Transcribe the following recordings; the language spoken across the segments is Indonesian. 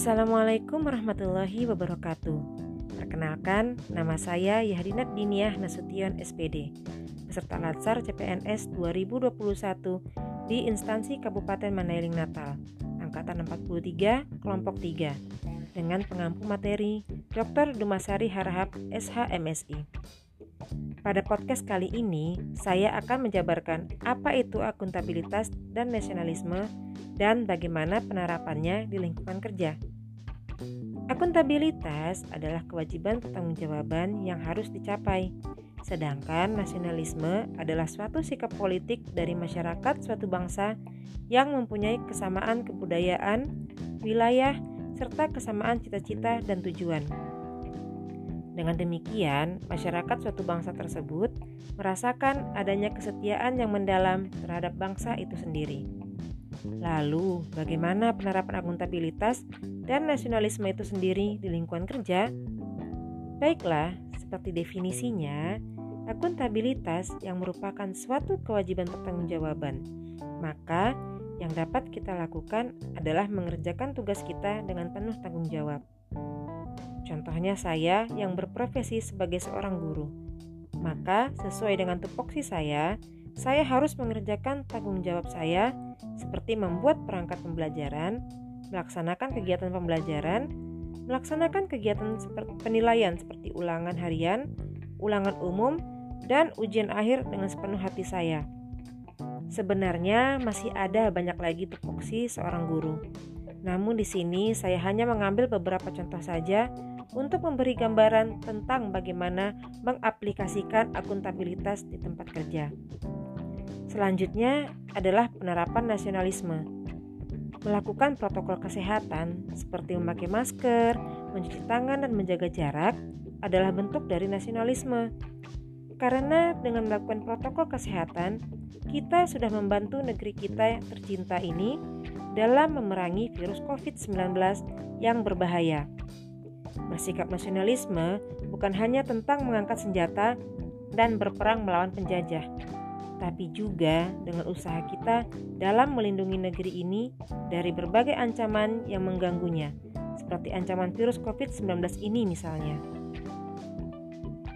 Assalamualaikum warahmatullahi wabarakatuh. Perkenalkan, nama saya Yahdinat Diniah Nasution SPD, peserta Latsar CPNS 2021 di instansi Kabupaten Mandailing Natal, angkatan 43, kelompok 3, dengan pengampu materi Dr. Dumasari Harahap SHMSI. Pada podcast kali ini, saya akan menjabarkan apa itu akuntabilitas dan nasionalisme dan bagaimana penerapannya di lingkungan kerja. Akuntabilitas adalah kewajiban pertanggungjawaban yang harus dicapai, sedangkan nasionalisme adalah suatu sikap politik dari masyarakat suatu bangsa yang mempunyai kesamaan kebudayaan, wilayah, serta kesamaan cita-cita dan tujuan. Dengan demikian, masyarakat suatu bangsa tersebut merasakan adanya kesetiaan yang mendalam terhadap bangsa itu sendiri. Lalu, bagaimana penerapan akuntabilitas dan nasionalisme itu sendiri di lingkungan kerja? Baiklah, seperti definisinya, akuntabilitas yang merupakan suatu kewajiban pertanggungjawaban. Maka, yang dapat kita lakukan adalah mengerjakan tugas kita dengan penuh tanggung jawab. Contohnya saya yang berprofesi sebagai seorang guru. Maka, sesuai dengan tupoksi saya, saya harus mengerjakan tanggung jawab saya seperti membuat perangkat pembelajaran, melaksanakan kegiatan pembelajaran, melaksanakan kegiatan penilaian seperti ulangan harian, ulangan umum, dan ujian akhir dengan sepenuh hati saya. Sebenarnya masih ada banyak lagi tupoksi seorang guru. Namun di sini saya hanya mengambil beberapa contoh saja untuk memberi gambaran tentang bagaimana mengaplikasikan akuntabilitas di tempat kerja. Selanjutnya adalah penerapan nasionalisme. Melakukan protokol kesehatan seperti memakai masker, mencuci tangan, dan menjaga jarak adalah bentuk dari nasionalisme. Karena dengan melakukan protokol kesehatan, kita sudah membantu negeri kita yang tercinta ini dalam memerangi virus COVID-19 yang berbahaya. Bersikap nasionalisme bukan hanya tentang mengangkat senjata dan berperang melawan penjajah, tapi juga dengan usaha kita dalam melindungi negeri ini dari berbagai ancaman yang mengganggunya, seperti ancaman virus COVID-19 ini misalnya.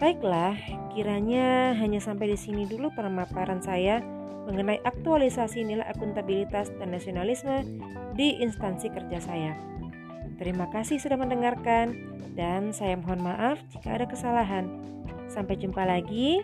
Baiklah, kiranya hanya sampai di sini dulu pemaparan saya mengenai aktualisasi nilai akuntabilitas dan nasionalisme di instansi kerja saya. Terima kasih sudah mendengarkan, dan saya mohon maaf jika ada kesalahan. Sampai jumpa lagi.